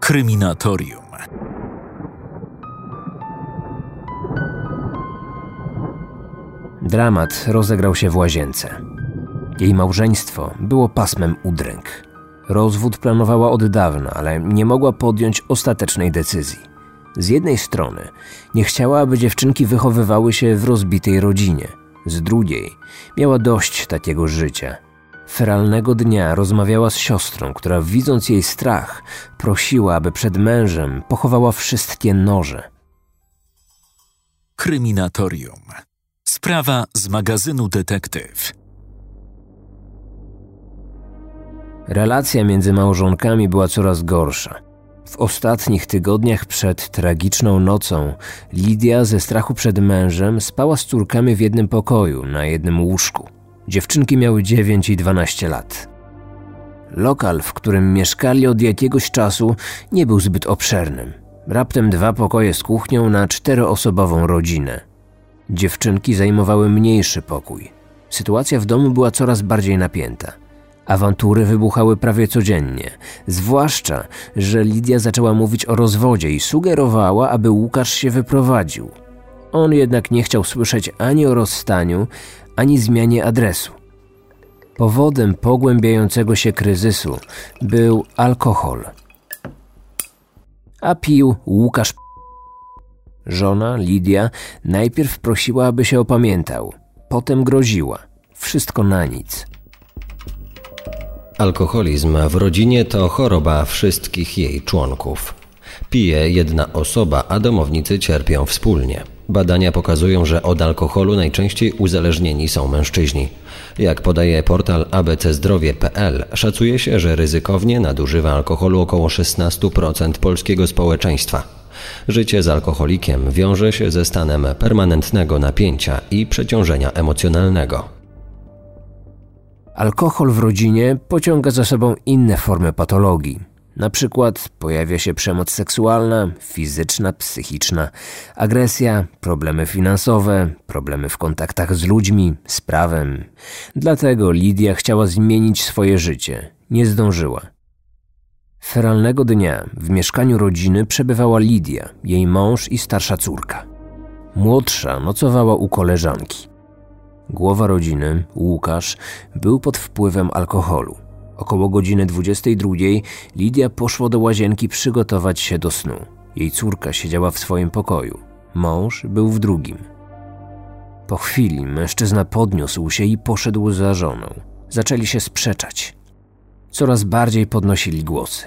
Kryminatorium. Dramat rozegrał się w łazience. Jej małżeństwo było pasmem udręk. Rozwód planowała od dawna, ale nie mogła podjąć ostatecznej decyzji. Z jednej strony nie chciała, aby dziewczynki wychowywały się w rozbitej rodzinie. Z drugiej miała dość takiego życia. Feralnego dnia rozmawiała z siostrą, która widząc jej strach, prosiła, aby przed mężem pochowała wszystkie noże. Kryminatorium. Sprawa z magazynu Detektyw. Relacja między małżonkami była coraz gorsza. W ostatnich tygodniach przed tragiczną nocą Lidia ze strachu przed mężem spała z córkami w jednym pokoju, na jednym łóżku. Dziewczynki miały 9 i 12 lat. Lokal, w którym mieszkali od jakiegoś czasu, nie był zbyt obszernym. Raptem dwa pokoje z kuchnią na czteroosobową rodzinę. Dziewczynki zajmowały mniejszy pokój. Sytuacja w domu była coraz bardziej napięta. Awantury wybuchały prawie codziennie, zwłaszcza, że Lidia zaczęła mówić o rozwodzie i sugerowała, aby Łukasz się wyprowadził. On jednak nie chciał słyszeć ani o rozstaniu, ani zmianie adresu. Powodem pogłębiającego się kryzysu był alkohol. A pił Łukasz. Żona, Lidia, najpierw prosiła, aby się opamiętał, potem groziła. Wszystko na nic. Alkoholizm w rodzinie to choroba wszystkich jej członków. Pije jedna osoba, a domownicy cierpią wspólnie. Badania pokazują, że od alkoholu najczęściej uzależnieni są mężczyźni. Jak podaje portal abczdrowie.pl, szacuje się, że ryzykownie nadużywa alkoholu około 16% polskiego społeczeństwa. Życie z alkoholikiem wiąże się ze stanem permanentnego napięcia i przeciążenia emocjonalnego. Alkohol w rodzinie pociąga za sobą inne formy patologii. Na przykład pojawia się przemoc seksualna, fizyczna, psychiczna, agresja, problemy finansowe, problemy w kontaktach z ludźmi, z prawem. Dlatego Lidia chciała zmienić swoje życie. Nie zdążyła. Feralnego dnia w mieszkaniu rodziny przebywała Lidia, jej mąż i starsza córka. Młodsza nocowała u koleżanki. Głowa rodziny, Łukasz, był pod wpływem alkoholu. Około godziny 22 Lidia poszła do łazienki przygotować się do snu. Jej córka siedziała w swoim pokoju. Mąż był w drugim. Po chwili mężczyzna podniósł się i poszedł za żoną. Zaczęli się sprzeczać. Coraz bardziej podnosili głosy.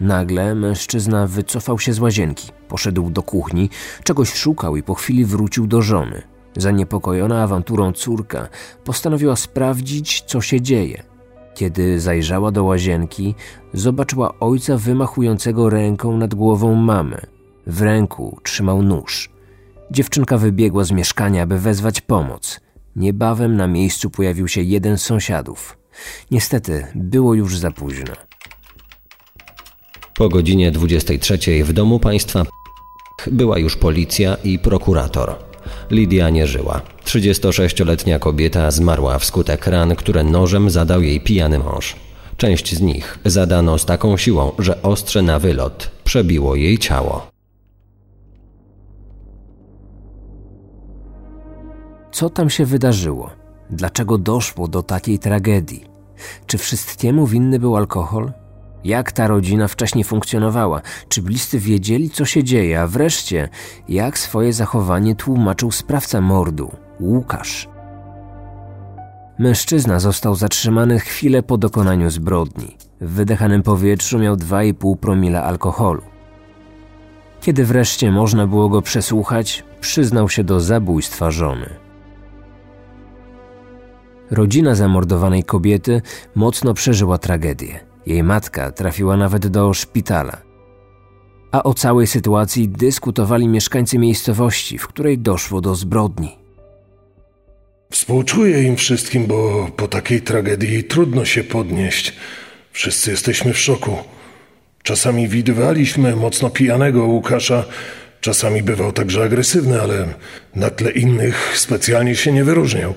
Nagle mężczyzna wycofał się z łazienki, poszedł do kuchni, czegoś szukał i po chwili wrócił do żony. Zaniepokojona awanturą córka postanowiła sprawdzić, co się dzieje. Kiedy zajrzała do łazienki, zobaczyła ojca wymachującego ręką nad głową mamy. W ręku trzymał nóż. Dziewczynka wybiegła z mieszkania, aby wezwać pomoc. Niebawem na miejscu pojawił się jeden z sąsiadów. Niestety było już za późno. Po godzinie 23 w domu państwa była już policja i prokurator. Lidia nie żyła. 36-letnia kobieta zmarła wskutek ran, które nożem zadał jej pijany mąż. Część z nich zadano z taką siłą, że ostrze na wylot przebiło jej ciało. Co tam się wydarzyło? Dlaczego doszło do takiej tragedii? Czy wszystkiemu winny był alkohol? Jak ta rodzina wcześniej funkcjonowała? Czy bliscy wiedzieli, co się dzieje? A wreszcie, jak swoje zachowanie tłumaczył sprawca mordu, Łukasz? Mężczyzna został zatrzymany chwilę po dokonaniu zbrodni. W wydechanym powietrzu miał 2,5 promila alkoholu. Kiedy wreszcie można było go przesłuchać, przyznał się do zabójstwa żony. Rodzina zamordowanej kobiety mocno przeżyła tragedię. Jej matka trafiła nawet do szpitala. A o całej sytuacji dyskutowali mieszkańcy miejscowości, w której doszło do zbrodni. Współczuję im wszystkim, bo po takiej tragedii trudno się podnieść. Wszyscy jesteśmy w szoku. Czasami widywaliśmy mocno pijanego Łukasza, czasami bywał także agresywny, ale na tle innych specjalnie się nie wyróżniał.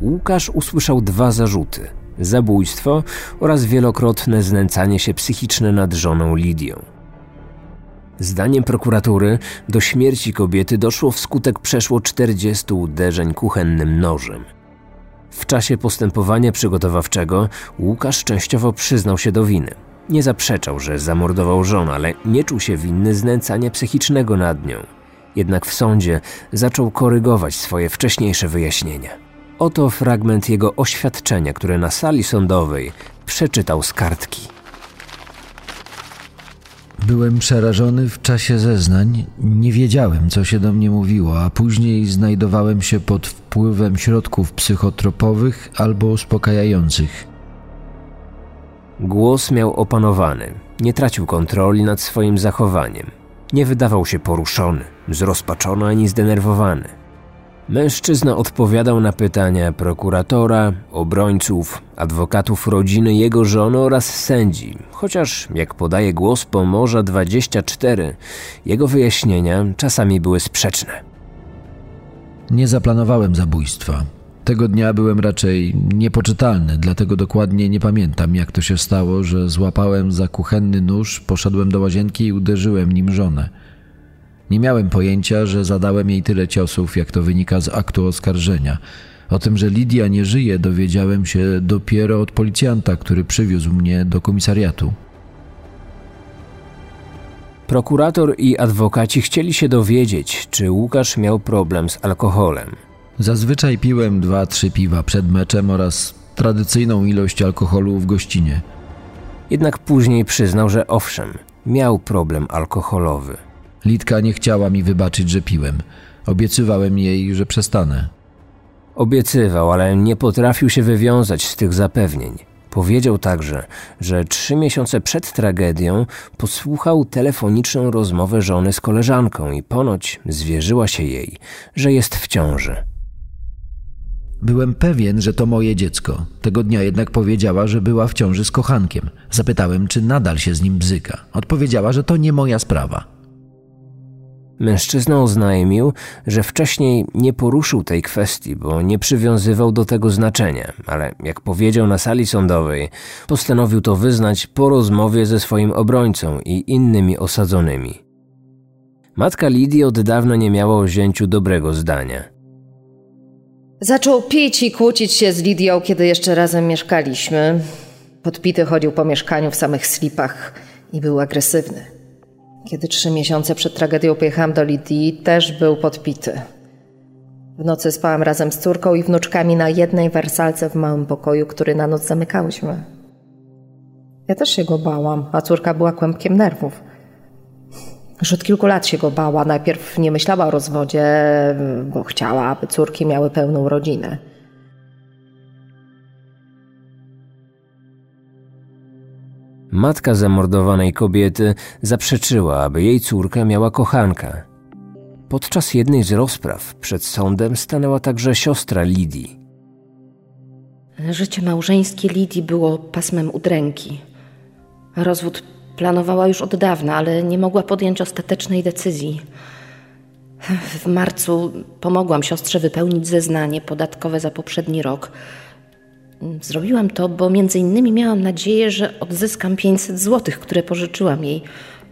Łukasz usłyszał dwa zarzuty. Zabójstwo oraz wielokrotne znęcanie się psychiczne nad żoną Lidią. Zdaniem prokuratury do śmierci kobiety doszło wskutek przeszło 40 uderzeń kuchennym nożem. W czasie postępowania przygotowawczego Łukasz częściowo przyznał się do winy. Nie zaprzeczał, że zamordował żonę, ale nie czuł się winny znęcania psychicznego nad nią. Jednak w sądzie zaczął korygować swoje wcześniejsze wyjaśnienia. Oto fragment jego oświadczenia, które na sali sądowej przeczytał z kartki. Byłem przerażony w czasie zeznań, nie wiedziałem, co się do mnie mówiło, a później znajdowałem się pod wpływem środków psychotropowych albo uspokajających. Głos miał opanowany, nie tracił kontroli nad swoim zachowaniem. Nie wydawał się poruszony, zrozpaczony ani zdenerwowany. Mężczyzna odpowiadał na pytania prokuratora, obrońców, adwokatów rodziny jego żony oraz sędzi, chociaż, jak podaje głos Pomorza 24, jego wyjaśnienia czasami były sprzeczne. Nie zaplanowałem zabójstwa. Tego dnia byłem raczej niepoczytalny, dlatego dokładnie nie pamiętam, jak to się stało, że złapałem za kuchenny nóż, poszedłem do łazienki i uderzyłem nim żonę. Nie miałem pojęcia, że zadałem jej tyle ciosów, jak to wynika z aktu oskarżenia. O tym, że Lidia nie żyje, dowiedziałem się dopiero od policjanta, który przywiózł mnie do komisariatu. Prokurator i adwokaci chcieli się dowiedzieć, czy Łukasz miał problem z alkoholem. Zazwyczaj piłem dwa, trzy piwa przed meczem oraz tradycyjną ilość alkoholu w gościnie. Jednak później przyznał, że owszem, miał problem alkoholowy. Litka nie chciała mi wybaczyć, że piłem. Obiecywałem jej, że przestanę. Obiecywał, ale nie potrafił się wywiązać z tych zapewnień. Powiedział także, że trzy miesiące przed tragedią posłuchał telefoniczną rozmowę żony z koleżanką i ponoć zwierzyła się jej, że jest w ciąży. Byłem pewien, że to moje dziecko. Tego dnia jednak powiedziała, że była w ciąży z kochankiem. Zapytałem, czy nadal się z nim bzyka. Odpowiedziała, że to nie moja sprawa. Mężczyzna oznajmił, że wcześniej nie poruszył tej kwestii, bo nie przywiązywał do tego znaczenia, ale jak powiedział na sali sądowej, postanowił to wyznać po rozmowie ze swoim obrońcą i innymi osadzonymi. Matka Lidii od dawna nie miała o zięciu dobrego zdania. Zaczął pić i kłócić się z Lidią, kiedy jeszcze razem mieszkaliśmy. Podpity chodził po mieszkaniu w samych slipach i był agresywny. Kiedy trzy miesiące przed tragedią pojechałam do Lidii, też był podpity. W nocy spałam razem z córką i wnuczkami na jednej wersalce w małym pokoju, który na noc zamykałyśmy. Ja też się go bałam, a córka była kłębkiem nerwów. Już od kilku lat się go bała. Najpierw nie myślała o rozwodzie, bo chciała, aby córki miały pełną rodzinę. Matka zamordowanej kobiety zaprzeczyła, aby jej córka miała kochanka. Podczas jednej z rozpraw przed sądem stanęła także siostra Lidii. Życie małżeńskie Lidii było pasmem udręki. Rozwód planowała już od dawna, ale nie mogła podjąć ostatecznej decyzji. W marcu pomogłam siostrze wypełnić zeznanie podatkowe za poprzedni rok. Zrobiłam to, bo między innymi miałam nadzieję, że odzyskam 500 złotych, które pożyczyłam jej,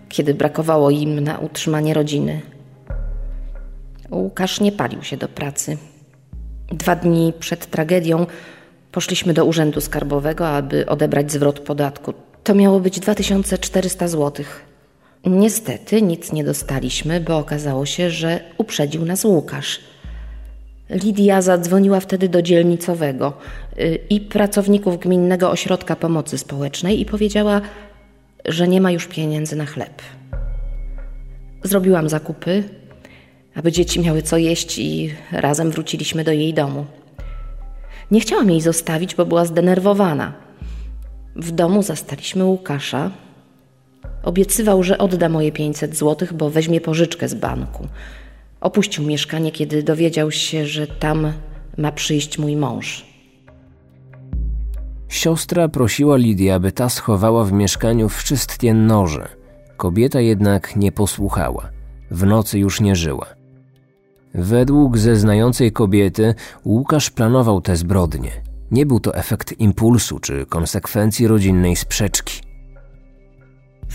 kiedy brakowało im na utrzymanie rodziny. Łukasz nie palił się do pracy. Dwa dni przed tragedią poszliśmy do urzędu skarbowego, aby odebrać zwrot podatku. To miało być 2400 złotych. Niestety nic nie dostaliśmy, bo okazało się, że uprzedził nas Łukasz – Lidia zadzwoniła wtedy do dzielnicowego y, i pracowników Gminnego Ośrodka Pomocy Społecznej i powiedziała, że nie ma już pieniędzy na chleb. Zrobiłam zakupy, aby dzieci miały co jeść i razem wróciliśmy do jej domu. Nie chciałam jej zostawić, bo była zdenerwowana. W domu zastaliśmy Łukasza. Obiecywał, że odda moje 500 złotych, bo weźmie pożyczkę z banku. Opuścił mieszkanie, kiedy dowiedział się, że tam ma przyjść mój mąż. Siostra prosiła Lidię, aby ta schowała w mieszkaniu wszystkie noże. Kobieta jednak nie posłuchała. W nocy już nie żyła. Według zeznającej kobiety Łukasz planował te zbrodnie. Nie był to efekt impulsu czy konsekwencji rodzinnej sprzeczki.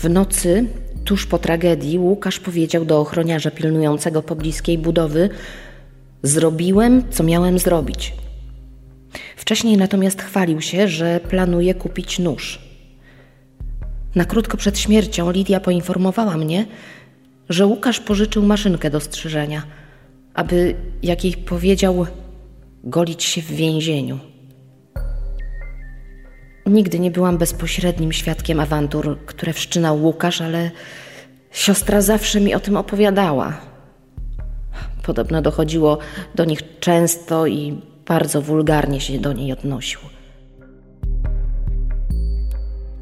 W nocy, tuż po tragedii, Łukasz powiedział do ochroniarza pilnującego pobliskiej budowy: Zrobiłem, co miałem zrobić. Wcześniej natomiast chwalił się, że planuje kupić nóż. Na krótko przed śmiercią Lidia poinformowała mnie, że Łukasz pożyczył maszynkę do strzyżenia, aby, jak jej powiedział, golić się w więzieniu. Nigdy nie byłam bezpośrednim świadkiem awantur, które wszczynał Łukasz, ale siostra zawsze mi o tym opowiadała. Podobno dochodziło do nich często i bardzo wulgarnie się do niej odnosił.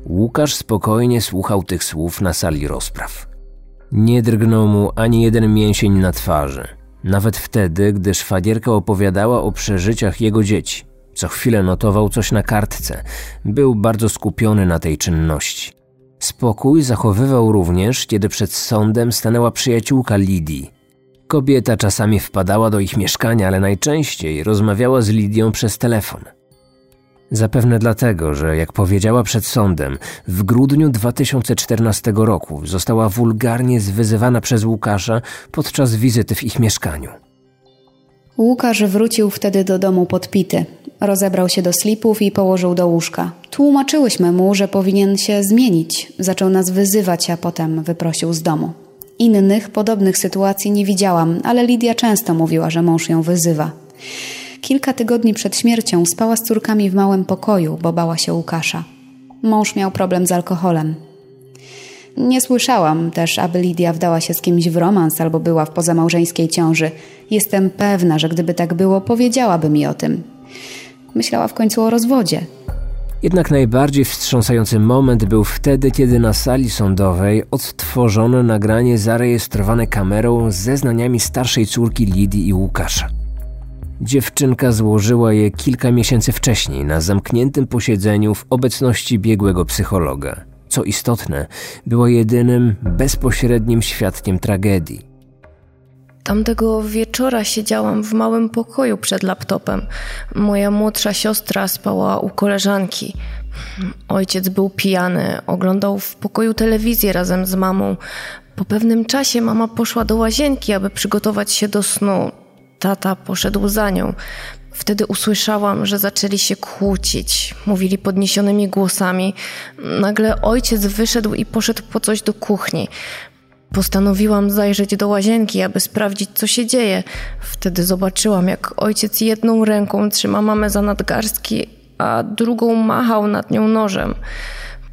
Łukasz spokojnie słuchał tych słów na sali rozpraw. Nie drgnął mu ani jeden mięsień na twarzy, nawet wtedy, gdy szwagierka opowiadała o przeżyciach jego dzieci. Co chwilę notował coś na kartce. Był bardzo skupiony na tej czynności. Spokój zachowywał również, kiedy przed sądem stanęła przyjaciółka Lidii. Kobieta czasami wpadała do ich mieszkania, ale najczęściej rozmawiała z Lidią przez telefon. Zapewne dlatego, że jak powiedziała przed sądem, w grudniu 2014 roku została wulgarnie zwyzywana przez Łukasza podczas wizyty w ich mieszkaniu. Łukasz wrócił wtedy do domu podpity. Rozebrał się do slipów i położył do łóżka. Tłumaczyłyśmy mu, że powinien się zmienić. Zaczął nas wyzywać, a potem wyprosił z domu. Innych podobnych sytuacji nie widziałam, ale Lidia często mówiła, że mąż ją wyzywa. Kilka tygodni przed śmiercią spała z córkami w małym pokoju, bo bała się Łukasza. Mąż miał problem z alkoholem. Nie słyszałam też, aby Lidia wdała się z kimś w romans albo była w pozamałżeńskiej ciąży. Jestem pewna, że gdyby tak było, powiedziałaby mi o tym. Myślała w końcu o rozwodzie. Jednak najbardziej wstrząsający moment był wtedy, kiedy na sali sądowej odtworzono nagranie zarejestrowane kamerą z zeznaniami starszej córki Lidii i Łukasza. Dziewczynka złożyła je kilka miesięcy wcześniej na zamkniętym posiedzeniu w obecności biegłego psychologa. Co istotne, była jedynym bezpośrednim świadkiem tragedii. Tamtego wieczora siedziałam w małym pokoju przed laptopem. Moja młodsza siostra spała u koleżanki. Ojciec był pijany, oglądał w pokoju telewizję razem z mamą. Po pewnym czasie mama poszła do łazienki, aby przygotować się do snu. Tata poszedł za nią. Wtedy usłyszałam, że zaczęli się kłócić. Mówili podniesionymi głosami. Nagle ojciec wyszedł i poszedł po coś do kuchni. Postanowiłam zajrzeć do łazienki, aby sprawdzić, co się dzieje. Wtedy zobaczyłam, jak ojciec jedną ręką trzyma mamę za nadgarstki, a drugą machał nad nią nożem.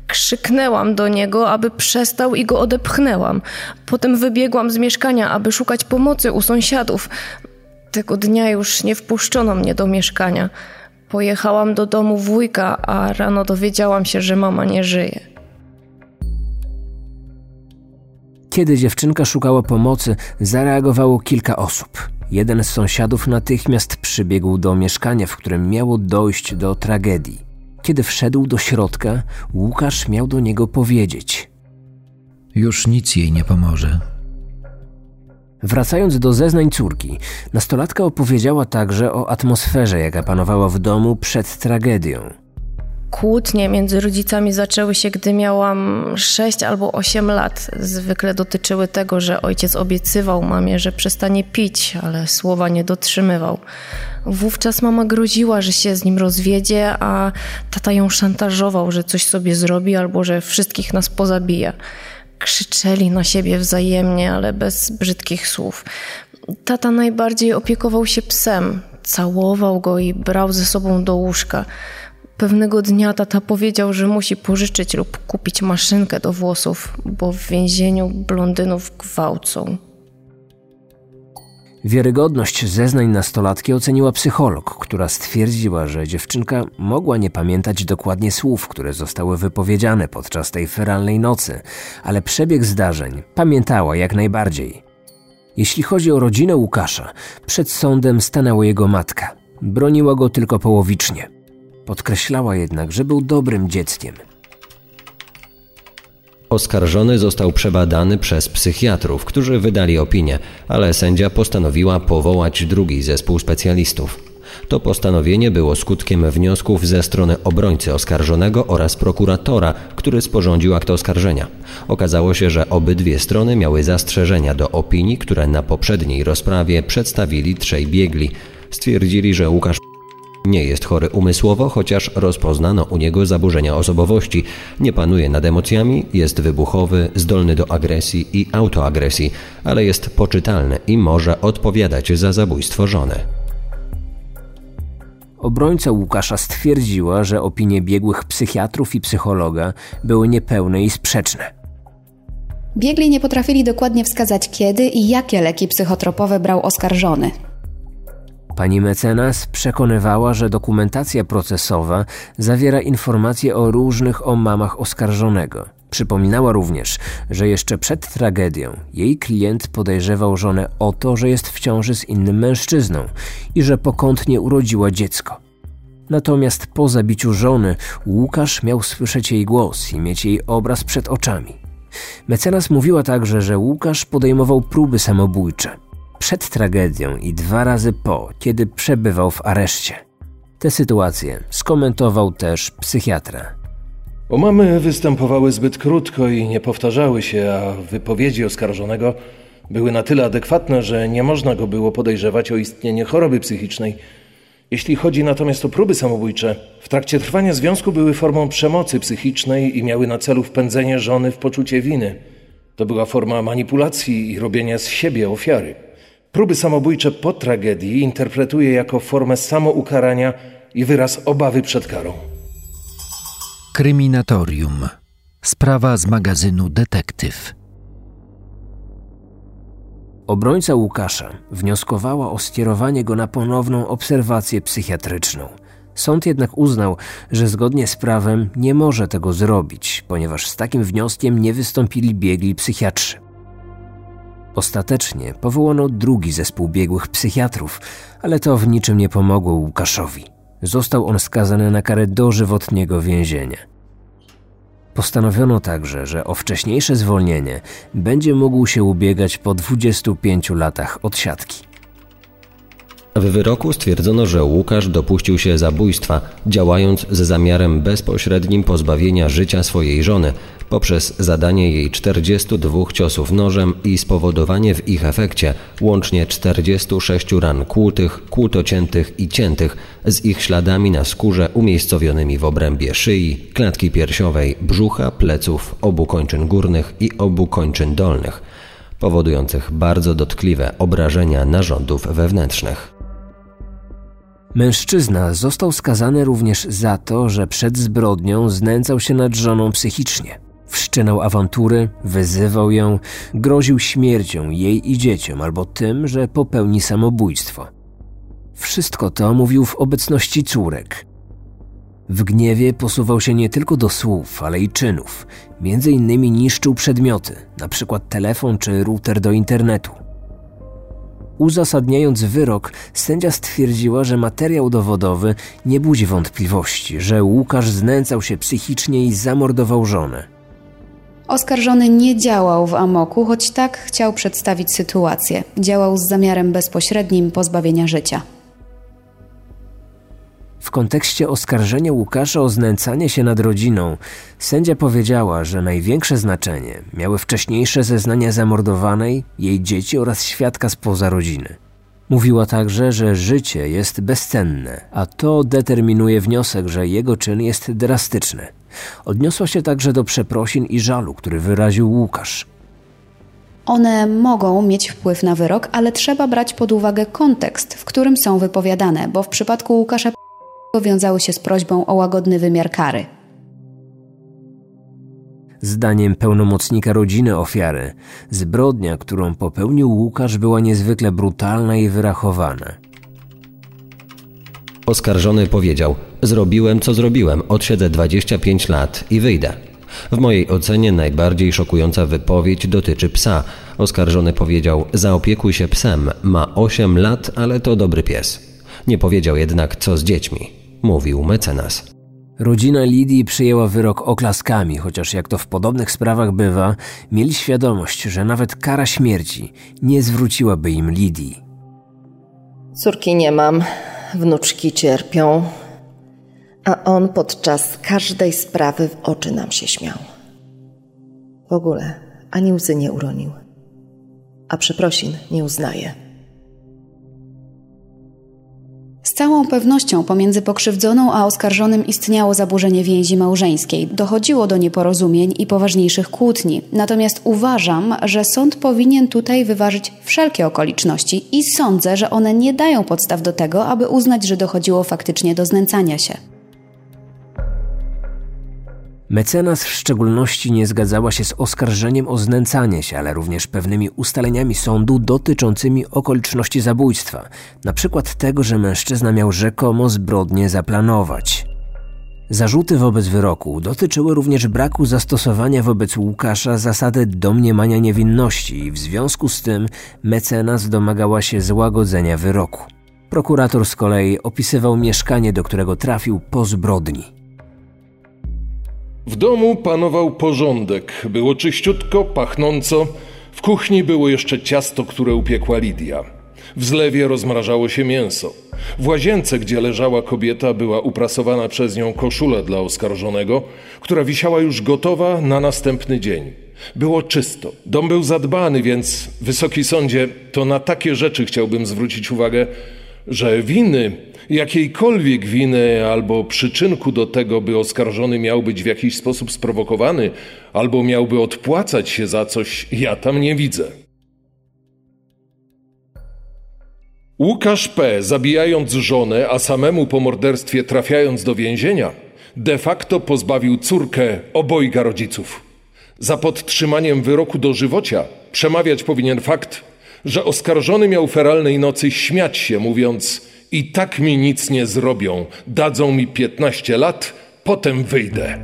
Krzyknęłam do niego, aby przestał i go odepchnęłam. Potem wybiegłam z mieszkania, aby szukać pomocy u sąsiadów. Tego dnia już nie wpuszczono mnie do mieszkania. Pojechałam do domu wujka, a rano dowiedziałam się, że mama nie żyje. Kiedy dziewczynka szukała pomocy, zareagowało kilka osób. Jeden z sąsiadów natychmiast przybiegł do mieszkania, w którym miało dojść do tragedii. Kiedy wszedł do środka, Łukasz miał do niego powiedzieć: Już nic jej nie pomoże. Wracając do zeznań córki, nastolatka opowiedziała także o atmosferze, jaka panowała w domu przed tragedią. Kłótnie między rodzicami zaczęły się, gdy miałam 6 albo 8 lat. Zwykle dotyczyły tego, że ojciec obiecywał mamie, że przestanie pić, ale słowa nie dotrzymywał. Wówczas mama groziła, że się z nim rozwiedzie, a tata ją szantażował, że coś sobie zrobi albo że wszystkich nas pozabija. Krzyczeli na siebie wzajemnie, ale bez brzydkich słów. Tata najbardziej opiekował się psem, całował go i brał ze sobą do łóżka. Pewnego dnia tata powiedział, że musi pożyczyć lub kupić maszynkę do włosów, bo w więzieniu blondynów gwałcą. Wiarygodność zeznań nastolatki oceniła psycholog, która stwierdziła, że dziewczynka mogła nie pamiętać dokładnie słów, które zostały wypowiedziane podczas tej feralnej nocy, ale przebieg zdarzeń pamiętała jak najbardziej. Jeśli chodzi o rodzinę Łukasza, przed sądem stanęła jego matka. Broniła go tylko połowicznie. Podkreślała jednak, że był dobrym dzieckiem. Oskarżony został przebadany przez psychiatrów, którzy wydali opinię, ale sędzia postanowiła powołać drugi zespół specjalistów. To postanowienie było skutkiem wniosków ze strony obrońcy oskarżonego oraz prokuratora, który sporządził akt oskarżenia. Okazało się, że obydwie strony miały zastrzeżenia do opinii, które na poprzedniej rozprawie przedstawili trzej biegli. Stwierdzili, że Łukasz nie jest chory umysłowo, chociaż rozpoznano u niego zaburzenia osobowości. Nie panuje nad emocjami, jest wybuchowy, zdolny do agresji i autoagresji, ale jest poczytalny i może odpowiadać za zabójstwo żony. Obrońca Łukasza stwierdziła, że opinie biegłych psychiatrów i psychologa były niepełne i sprzeczne. Biegli nie potrafili dokładnie wskazać kiedy i jakie leki psychotropowe brał oskarżony. Pani mecenas przekonywała, że dokumentacja procesowa zawiera informacje o różnych omamach oskarżonego. Przypominała również, że jeszcze przed tragedią jej klient podejrzewał żonę o to, że jest w ciąży z innym mężczyzną i że pokątnie urodziła dziecko. Natomiast po zabiciu żony Łukasz miał słyszeć jej głos i mieć jej obraz przed oczami. Mecenas mówiła także, że Łukasz podejmował próby samobójcze przed tragedią i dwa razy po, kiedy przebywał w areszcie. Tę sytuację skomentował też psychiatra. Omamy występowały zbyt krótko i nie powtarzały się, a wypowiedzi oskarżonego były na tyle adekwatne, że nie można go było podejrzewać o istnienie choroby psychicznej. Jeśli chodzi natomiast o próby samobójcze, w trakcie trwania związku były formą przemocy psychicznej i miały na celu wpędzenie żony w poczucie winy. To była forma manipulacji i robienia z siebie ofiary. Próby samobójcze po tragedii interpretuje jako formę samoukarania i wyraz obawy przed karą. Kryminatorium. Sprawa z magazynu Detektyw. Obrońca Łukasza wnioskowała o skierowanie go na ponowną obserwację psychiatryczną. Sąd jednak uznał, że zgodnie z prawem nie może tego zrobić, ponieważ z takim wnioskiem nie wystąpili biegli psychiatrzy. Ostatecznie powołano drugi zespół biegłych psychiatrów, ale to w niczym nie pomogło Łukaszowi. Został on skazany na karę dożywotniego więzienia. Postanowiono także, że o wcześniejsze zwolnienie będzie mógł się ubiegać po 25 latach odsiadki. W wyroku stwierdzono, że Łukasz dopuścił się zabójstwa, działając z zamiarem bezpośrednim pozbawienia życia swojej żony poprzez zadanie jej 42 ciosów nożem i spowodowanie w ich efekcie łącznie 46 ran kłutych, kłutociętych i ciętych z ich śladami na skórze umiejscowionymi w obrębie szyi, klatki piersiowej, brzucha, pleców, obu kończyn górnych i obu kończyn dolnych, powodujących bardzo dotkliwe obrażenia narządów wewnętrznych. Mężczyzna został skazany również za to, że przed zbrodnią znęcał się nad żoną psychicznie. Wszczynał awantury, wyzywał ją, groził śmiercią jej i dzieciom albo tym, że popełni samobójstwo. Wszystko to mówił w obecności córek. W gniewie posuwał się nie tylko do słów, ale i czynów. Między innymi niszczył przedmioty, np. telefon czy router do internetu. Uzasadniając wyrok, sędzia stwierdziła, że materiał dowodowy nie budzi wątpliwości, że Łukasz znęcał się psychicznie i zamordował żonę. Oskarżony nie działał w amoku, choć tak chciał przedstawić sytuację. Działał z zamiarem bezpośrednim pozbawienia życia. W kontekście oskarżenia Łukasza o znęcanie się nad rodziną, sędzia powiedziała, że największe znaczenie miały wcześniejsze zeznania zamordowanej, jej dzieci oraz świadka spoza rodziny. Mówiła także, że życie jest bezcenne, a to determinuje wniosek, że jego czyn jest drastyczny. Odniosła się także do przeprosin i żalu, który wyraził Łukasz. One mogą mieć wpływ na wyrok, ale trzeba brać pod uwagę kontekst, w którym są wypowiadane, bo w przypadku Łukasza wiązały się z prośbą o łagodny wymiar kary. Zdaniem pełnomocnika rodziny ofiary, zbrodnia, którą popełnił Łukasz, była niezwykle brutalna i wyrachowana. Oskarżony powiedział: Zrobiłem co zrobiłem, odsiedzę 25 lat i wyjdę. W mojej ocenie najbardziej szokująca wypowiedź dotyczy psa. Oskarżony powiedział: Zaopiekuj się psem, ma 8 lat, ale to dobry pies. Nie powiedział jednak, co z dziećmi, mówił mecenas. Rodzina Lidii przyjęła wyrok oklaskami, chociaż jak to w podobnych sprawach bywa, mieli świadomość, że nawet kara śmierci nie zwróciłaby im Lidii. Córki nie mam, wnuczki cierpią, a on podczas każdej sprawy w oczy nam się śmiał. W ogóle ani łzy nie uronił, a przeprosin nie uznaje. Z całą pewnością pomiędzy pokrzywdzoną a oskarżonym istniało zaburzenie więzi małżeńskiej. Dochodziło do nieporozumień i poważniejszych kłótni. Natomiast uważam, że sąd powinien tutaj wyważyć wszelkie okoliczności i sądzę, że one nie dają podstaw do tego, aby uznać, że dochodziło faktycznie do znęcania się. Mecenas w szczególności nie zgadzała się z oskarżeniem o znęcanie się, ale również pewnymi ustaleniami sądu dotyczącymi okoliczności zabójstwa, na przykład tego, że mężczyzna miał rzekomo zbrodnie zaplanować. Zarzuty wobec wyroku dotyczyły również braku zastosowania wobec Łukasza zasady domniemania niewinności i w związku z tym mecenas domagała się złagodzenia wyroku. Prokurator z kolei opisywał mieszkanie, do którego trafił po zbrodni. W domu panował porządek. Było czyściutko, pachnąco. W kuchni było jeszcze ciasto, które upiekła Lidia. W zlewie rozmrażało się mięso. W łazience, gdzie leżała kobieta, była uprasowana przez nią koszula dla oskarżonego, która wisiała już gotowa na następny dzień. Było czysto. Dom był zadbany, więc, wysoki sądzie, to na takie rzeczy chciałbym zwrócić uwagę, że winy jakiejkolwiek winy albo przyczynku do tego, by oskarżony miał być w jakiś sposób sprowokowany, albo miałby odpłacać się za coś, ja tam nie widzę. Łukasz P., zabijając żonę, a samemu po morderstwie trafiając do więzienia, de facto pozbawił córkę obojga rodziców. Za podtrzymaniem wyroku do żywocia przemawiać powinien fakt, że oskarżony miał feralnej nocy śmiać się, mówiąc: I tak mi nic nie zrobią, dadzą mi 15 lat, potem wyjdę.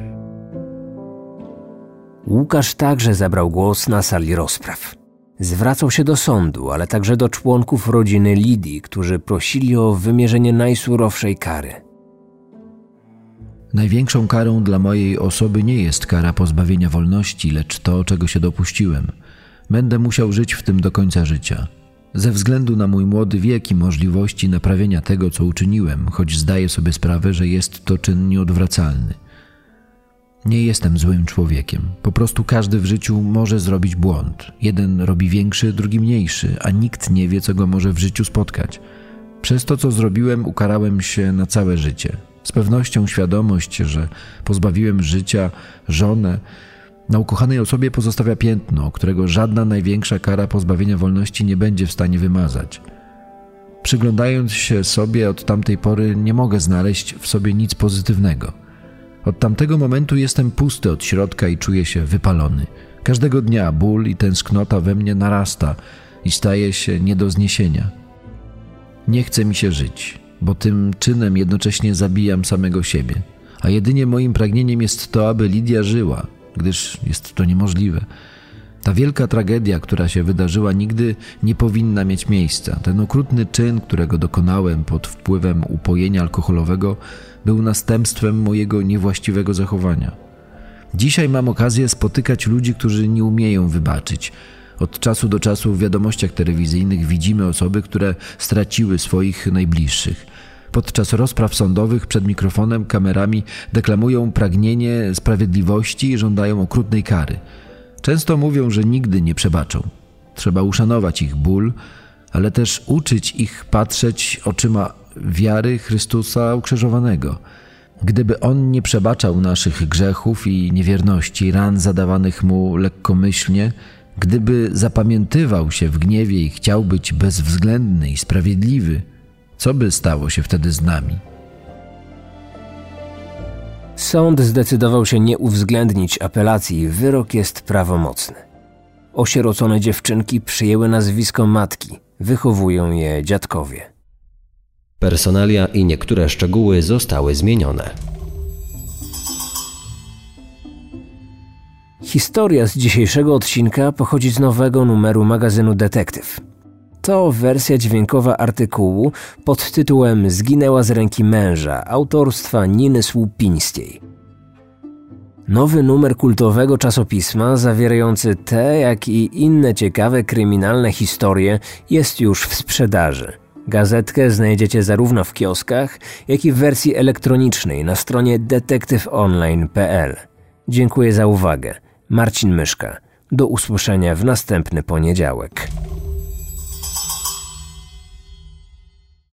Łukasz także zabrał głos na sali rozpraw. Zwracał się do sądu, ale także do członków rodziny Lidii, którzy prosili o wymierzenie najsurowszej kary. Największą karą dla mojej osoby nie jest kara pozbawienia wolności, lecz to, czego się dopuściłem – Będę musiał żyć w tym do końca życia. Ze względu na mój młody wiek i możliwości naprawienia tego, co uczyniłem, choć zdaję sobie sprawę, że jest to czyn nieodwracalny. Nie jestem złym człowiekiem. Po prostu każdy w życiu może zrobić błąd. Jeden robi większy, drugi mniejszy, a nikt nie wie, co go może w życiu spotkać. Przez to, co zrobiłem, ukarałem się na całe życie. Z pewnością świadomość, że pozbawiłem życia żonę, na ukochanej osobie pozostawia piętno, którego żadna największa kara pozbawienia wolności nie będzie w stanie wymazać. Przyglądając się sobie od tamtej pory, nie mogę znaleźć w sobie nic pozytywnego. Od tamtego momentu jestem pusty od środka i czuję się wypalony. Każdego dnia ból i tęsknota we mnie narasta i staje się nie do zniesienia. Nie chce mi się żyć, bo tym czynem jednocześnie zabijam samego siebie, a jedynie moim pragnieniem jest to, aby Lidia żyła – gdyż jest to niemożliwe. Ta wielka tragedia, która się wydarzyła, nigdy nie powinna mieć miejsca. Ten okrutny czyn, którego dokonałem pod wpływem upojenia alkoholowego, był następstwem mojego niewłaściwego zachowania. Dzisiaj mam okazję spotykać ludzi, którzy nie umieją wybaczyć. Od czasu do czasu w wiadomościach telewizyjnych widzimy osoby, które straciły swoich najbliższych. Podczas rozpraw sądowych przed mikrofonem, kamerami deklamują pragnienie sprawiedliwości i żądają okrutnej kary. Często mówią, że nigdy nie przebaczą. Trzeba uszanować ich ból, ale też uczyć ich patrzeć oczyma wiary Chrystusa ukrzyżowanego. Gdyby On nie przebaczał naszych grzechów i niewierności, ran zadawanych Mu lekkomyślnie, gdyby zapamiętywał się w gniewie i chciał być bezwzględny i sprawiedliwy, co by stało się wtedy z nami? Sąd zdecydował się nie uwzględnić apelacji wyrok jest prawomocny. Osierocone dziewczynki przyjęły nazwisko matki, wychowują je dziadkowie. Personalia i niektóre szczegóły zostały zmienione. Historia z dzisiejszego odcinka pochodzi z nowego numeru magazynu Detektyw. To wersja dźwiękowa artykułu pod tytułem Zginęła z ręki męża autorstwa Niny Słupińskiej. Nowy numer kultowego czasopisma, zawierający te, jak i inne ciekawe kryminalne historie, jest już w sprzedaży. Gazetkę znajdziecie zarówno w kioskach, jak i w wersji elektronicznej na stronie detektyfonline.pl. Dziękuję za uwagę. Marcin Myszka. Do usłyszenia w następny poniedziałek.